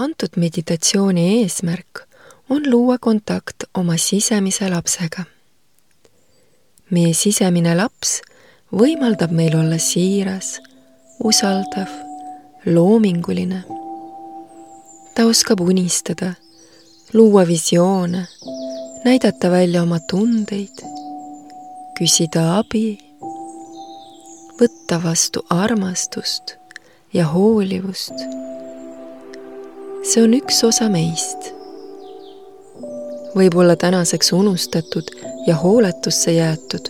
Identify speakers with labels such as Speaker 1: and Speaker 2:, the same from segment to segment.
Speaker 1: antud meditatsiooni eesmärk on luua kontakt oma sisemise lapsega. meie sisemine laps võimaldab meil olla siiras, usaldav, loominguline. ta oskab unistada, luua visioone, näidata välja oma tundeid, küsida abi, võtta vastu armastust ja hoolivust. See on üks osa meist. võib-olla tänaseks unustatud ja hooletusse jäetud.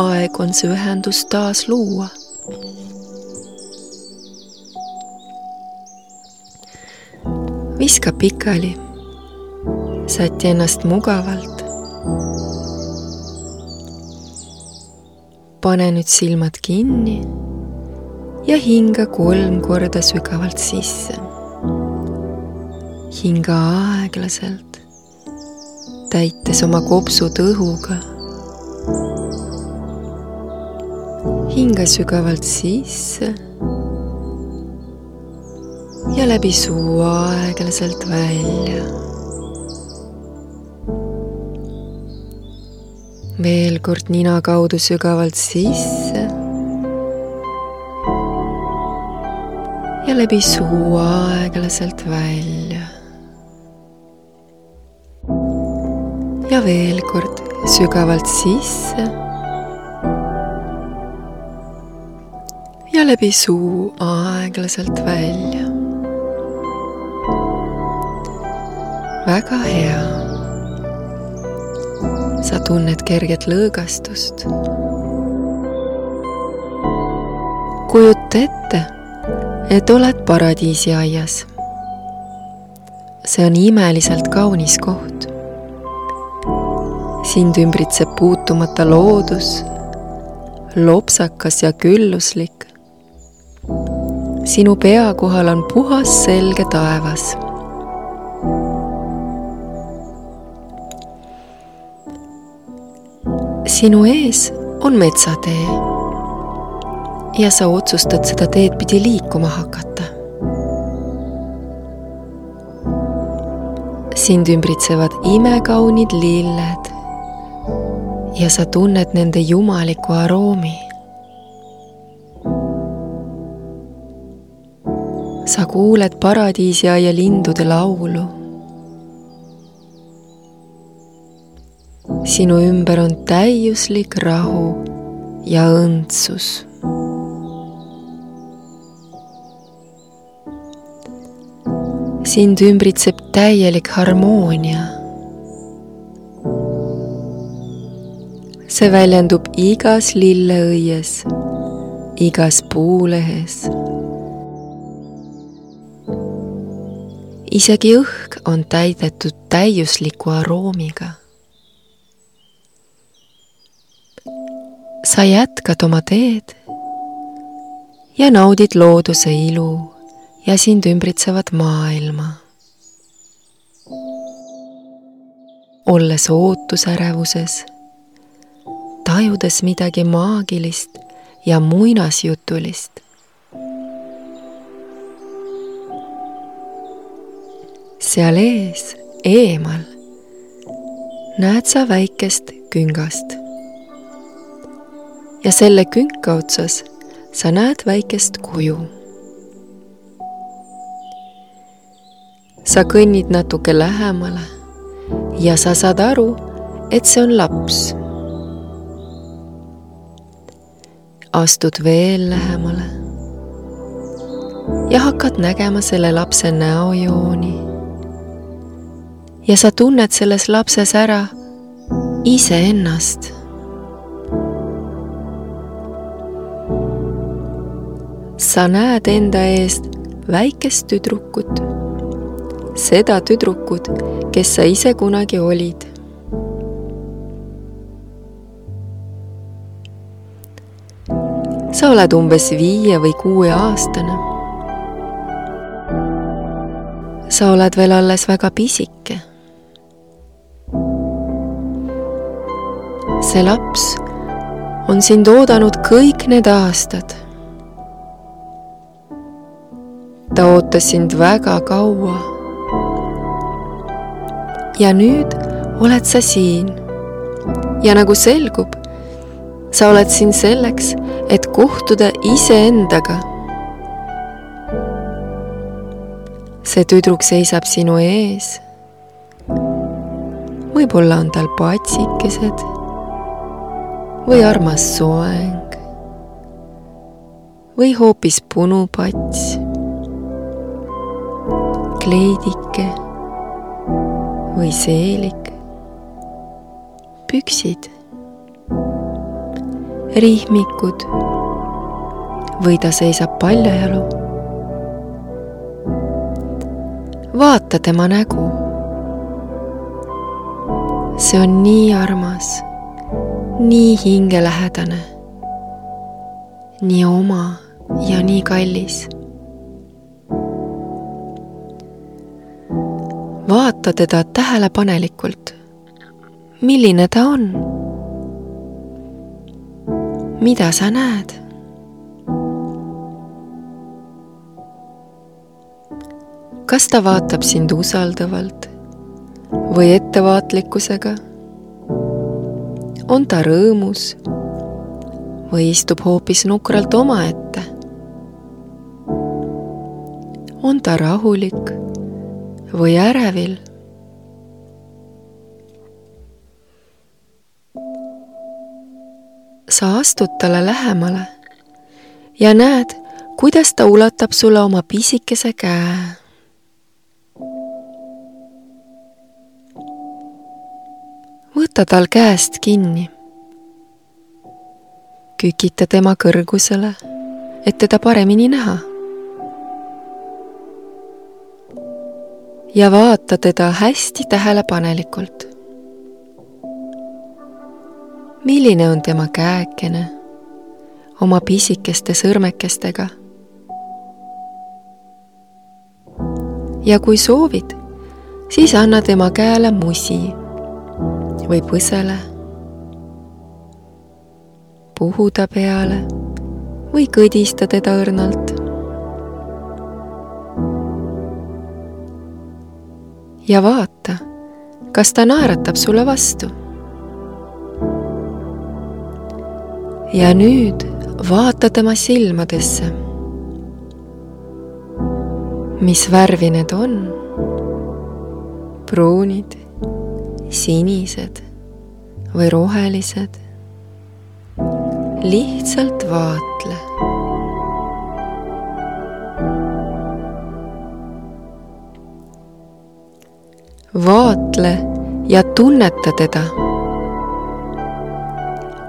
Speaker 1: aeg on see ühendus taas luua. viska pikali, säti ennast mugavalt pane nüüd silmad kinni ja hinga kolm korda sügavalt sisse. hinga aeglaselt, täites oma kopsud õhuga. hinga sügavalt sisse ja läbi suu aeglaselt välja veel kord nina kaudu sügavalt sisse. Ja läbi suu aeglaselt välja. ja veel kord sügavalt sisse. ja läbi suu aeglaselt välja. väga hea sa tunned kerget lõõgastust. kujuta ette, et oled paradiisiaias. see on imeliselt kaunis koht. sind ümbritseb puutumata loodus, lopsakas ja külluslik. sinu pea kohal on puhas selge taevas sinu ees on metsatee. Ja sa otsustad seda teed pidi liikuma hakata. sind ümbritsevad imekaunid lilled ja sa tunned nende jumaliku aroomi. sa kuuled paradiisiaia lindude laulu sinu ümber on täiuslik rahu ja õndsus. Sind ümbritseb täielik harmoonia. see väljendub igas lilleõies, igas puulehes. isegi õhk on täidetud täiusliku aroomiga sa jätkad oma teed ja naudid looduse ilu ja sind ümbritsevat maailma. olles ootusärevuses, tajudes midagi maagilist ja muinasjutulist. seal ees, eemal, näed sa väikest küngast ja selle künka otsas sa näed väikest kuju. Sa kõnnid natuke lähemale ja sa saad aru, et see on laps. astud veel lähemale ja hakkad nägema selle lapse näojooni. ja sa tunned selles lapses ära iseennast sa näed enda eest väikest tüdrukut, seda tüdrukut, kes sa ise kunagi olid. sa oled umbes viie või kuueaastane. sa oled veel alles väga pisike. see laps on sind oodanud kõik need aastad ta ootas sind väga kaua. Ja nüüd oled sa siin. ja nagu selgub, sa oled siin selleks, et kohtuda iseendaga. see tüdruk seisab sinu ees. võib-olla on tal patsikesed või armas soeng või hoopis punupats, kleidike või seelik, püksid, rihmikud või ta seisab paljajalu. vaata tema nägu. see on nii armas, nii hingelähedane, nii oma ja nii kallis. Vaata teda tähelepanelikult. milline ta on? mida sa näed? kas ta vaatab sind usaldavalt või ettevaatlikkusega? on ta rõõmus või istub hoopis nukralt omaette? on ta rahulik või ärevil? sa astud talle lähemale ja näed, kuidas ta ulatab sulle oma pisikese käe. võta tal käest kinni. kükita tema kõrgusele, et teda paremini näha ja vaata teda hästi tähelepanelikult. milline on tema käekene oma pisikeste sõrmekestega? ja kui soovid, siis anna tema käele musi või põsele, puhu ta peale või kõdista teda õrnalt ja vaata, kas ta naeratab sulle vastu. ja nüüd vaata tema silmadesse. mis värvi need on? pruunid, sinised või rohelised? lihtsalt vaatle vaatle ja tunneta teda.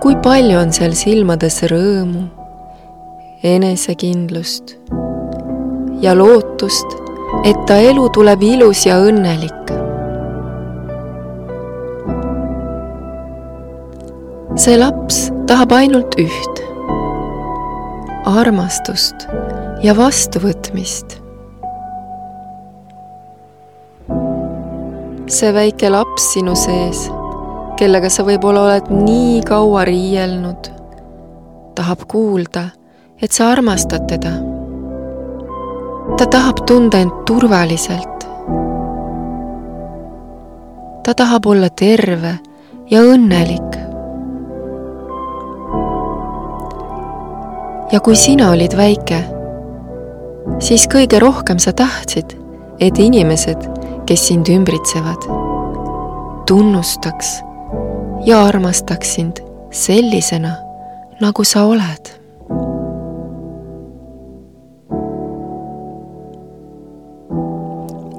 Speaker 1: kui palju on seal silmades rõõmu, enesekindlust ja lootust, et ta elu tuleb ilus ja õnnelik. see laps tahab ainult üht, armastust ja vastuvõtmist see väike laps sinu sees, kellega sa võib-olla oled nii kaua riielnud, tahab kuulda, et sa armastad teda. ta tahab tunda end turvaliselt. ta tahab olla terve ja õnnelik. ja kui sina olid väike, siis kõige rohkem sa tahtsid, et inimesed kes sind ümbritsevad, tunnustaks ja armastaks sind sellisena, nagu sa oled.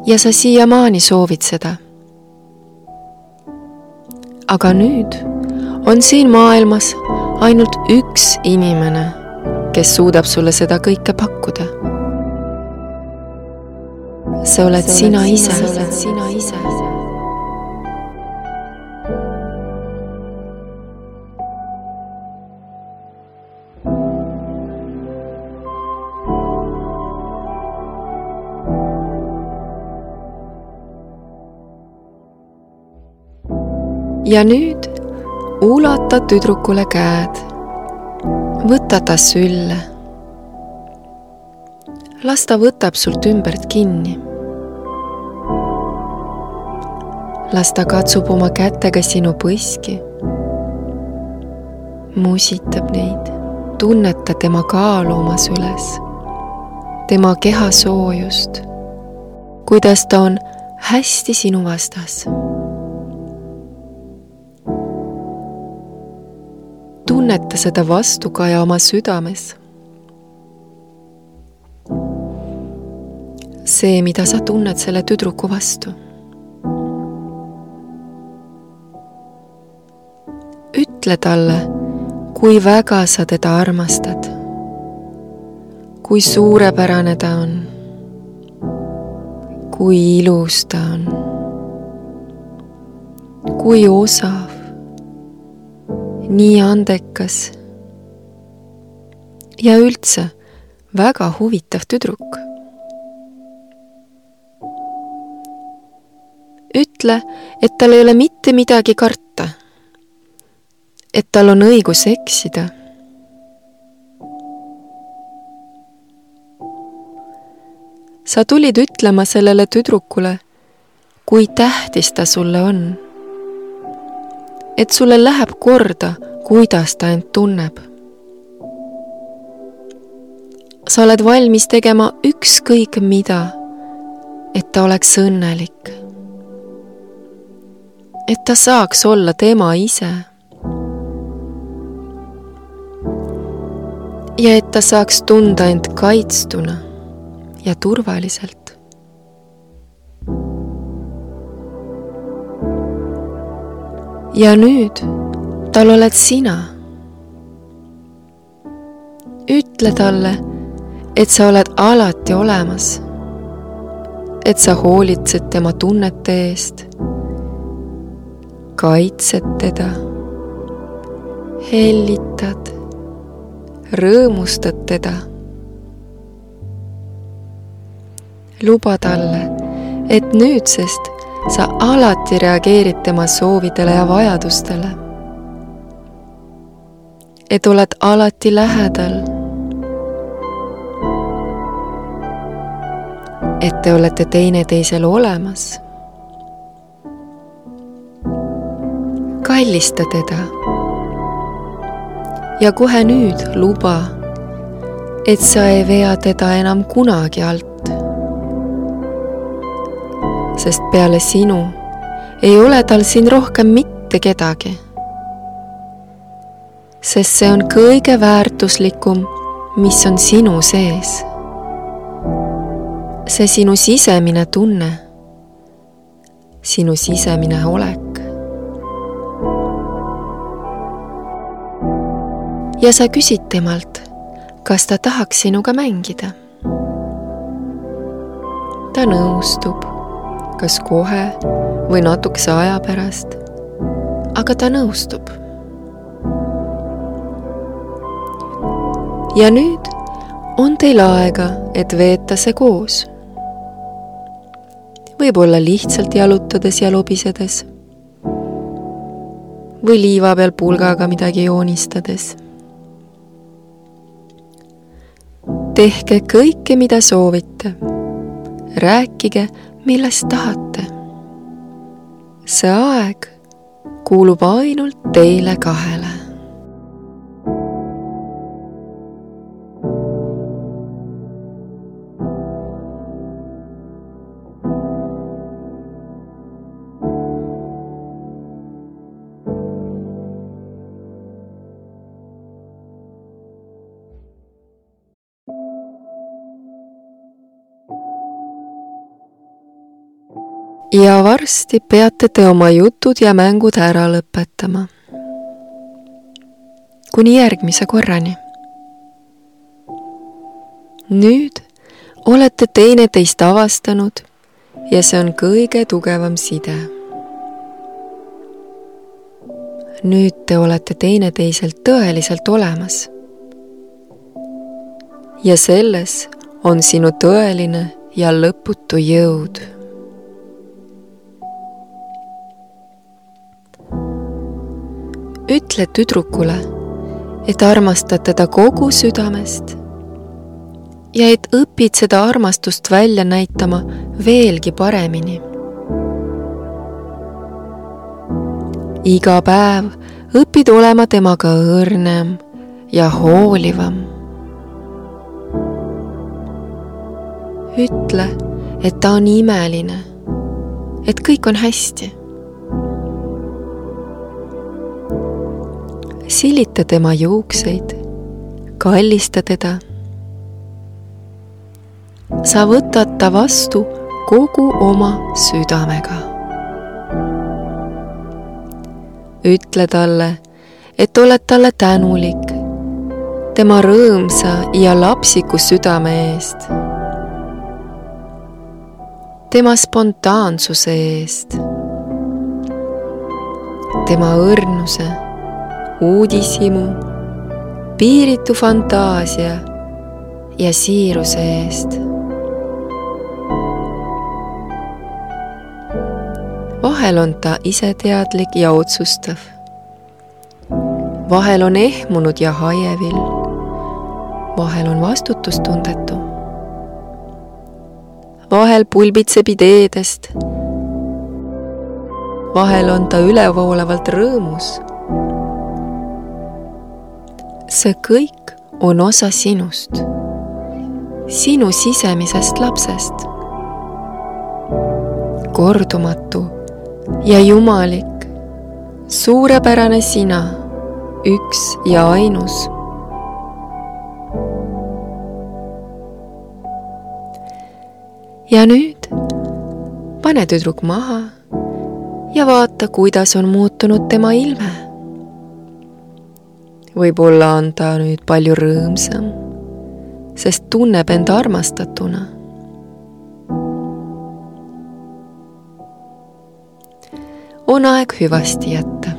Speaker 1: ja sa siiamaani soovid seda. aga nüüd on siin maailmas ainult üks inimene, kes suudab sulle seda kõike pakkuda sa oled sina ise. ja nüüd ulata tüdrukule käed. võta ta sülle. las ta võtab sult ümbert kinni. Las ta katsub oma kätega sinu põski. musitab neid, tunneta tema kaalu oma süles, tema keha soojust, kuidas ta on hästi sinu vastas tunneta seda vastukaja oma südames. see, mida sa tunned selle tüdruku vastu. Ütle talle, kui väga sa teda armastad. kui suurepärane ta on. kui ilus ta on. kui osav nii andekas ja üldse väga huvitav tüdruk. ütle, et tal ei ole mitte midagi karta. Et tal on õigus eksida. sa tulid ütlema sellele tüdrukule, kui tähtis ta sulle on et sulle läheb korda, kuidas ta end tunneb. sa oled valmis tegema ükskõik mida, et ta oleks õnnelik. et ta saaks olla tema ise. Ja et ta saaks tunda end kaitstuna ja turvaliselt. ja nüüd tal oled sina. ütle talle, et sa oled alati olemas. et sa hoolitsed tema tunnete eest, kaitsed teda, hellitad, rõõmustad teda. luba talle, et nüüdsest sa alati reageerid tema soovidele ja vajadustele. et oled alati lähedal. et te olete teineteisel olemas. kallista teda. Ja kohe nüüd luba, et sa ei vea teda enam kunagi alt sest peale sinu ei ole tal siin rohkem mitte kedagi. sest see on kõige väärtuslikum, mis on sinu sees. see sinu sisemine tunne, sinu sisemine olek. Ja sa küsid temalt, kas ta tahaks sinuga mängida. ta nõustub kas kohe või natukese aja pärast. aga ta nõustub. ja nüüd on teil aega, et veeta see koos. võib-olla lihtsalt jalutades ja lobisedes või liiva peal pulgaga midagi joonistades. Tehke kõike, mida soovite. rääkige millest tahate. see aeg kuulub ainult teile kahele. Ja varsti peate te oma jutud ja mängud ära lõpetama. kuni järgmise korrani. nüüd olete teineteist avastanud ja see on kõige tugevam side. nüüd te olete teineteiselt tõeliselt olemas. ja selles on sinu tõeline ja lõputu jõud ütle tüdrukule, et armastad teda kogu südamest ja et õpid seda armastust välja näitama veelgi paremini. iga päev õpid olema temaga õrnem ja hoolivam. ütle, et ta on imeline, et kõik on hästi. Silita tema juukseid, kallista teda. Sa võtad ta vastu kogu oma südamega. ütle talle, et oled talle tänulik tema rõõmsa ja lapsiku südame eest, tema spontaansuse eest, tema õrnuse, uudishimu, piiritu fantaasia ja siiruse eest vahel on ta iseteadlik ja otsustav. vahel on ehmunud ja haievil. vahel on vastutustundetu. vahel pulbitseb ideedest. vahel on ta ülevoolavalt rõõmus. See kõik on osa sinust, sinu sisemisest lapsest kordumatu ja jumalik, suurepärane sina, üks ja ainus. ja nüüd pane tüdruk maha ja vaata, kuidas on muutunud tema ilme. Võib-olla on ta nüüd palju rõõmsam, sest tunneb end armastatuna on aeg hüvasti jätta.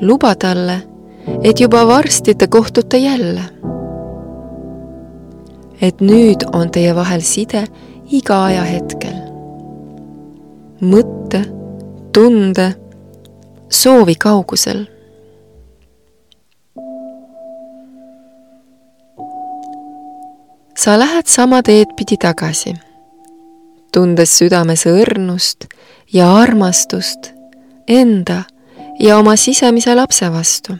Speaker 1: luba talle, et juba varsti te kohtute jälle. et nüüd on teie vahel side iga ajahetkel. mõtte, tunde, soovi kaugusel sa lähed sama teed pidi tagasi tundes südames õrnust ja armastust enda ja oma sisemise lapse vastu.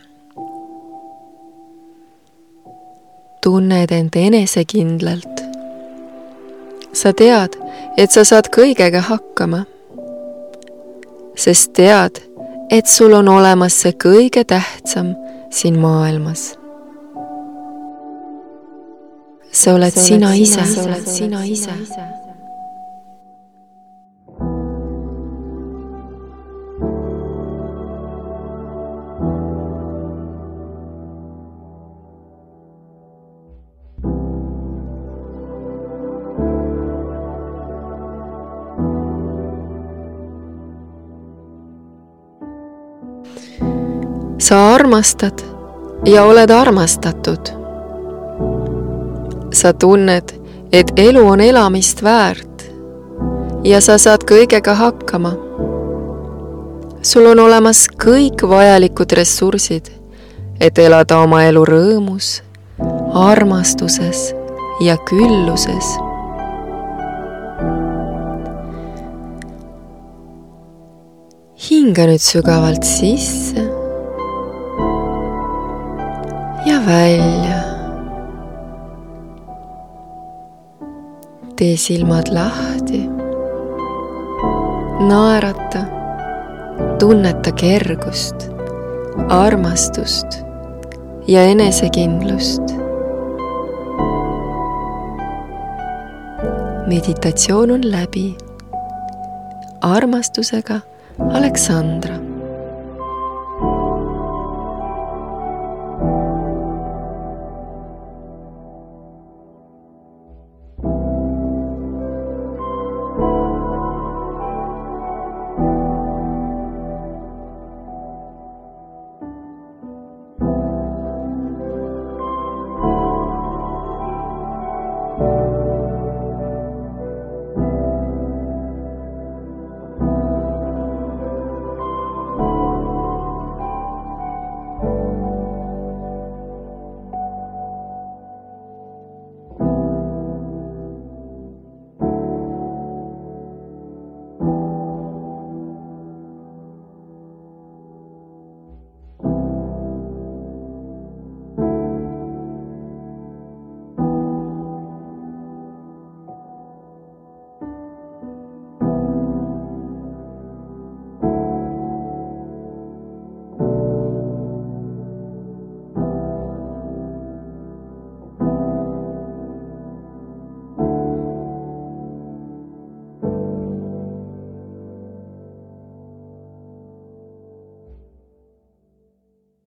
Speaker 1: tunned end enesekindlalt. sa tead, et sa saad kõigega hakkama. sest tead, et sul on olemas see kõige tähtsam siin maailmas. Sa oled sina ise, sa oled sina ise sa armastad ja oled armastatud. Sa tunned, et elu on elamist väärt ja sa saad kõigega hakkama. sul on olemas kõik vajalikud ressursid, et elada oma elu rõõmus, armastuses ja külluses hinga nüüd sügavalt sisse ja välja. Tee silmad lahti. naerata, tunneta kergust, armastust ja enesekindlust. meditatsioon on läbi. armastusega Aleksandra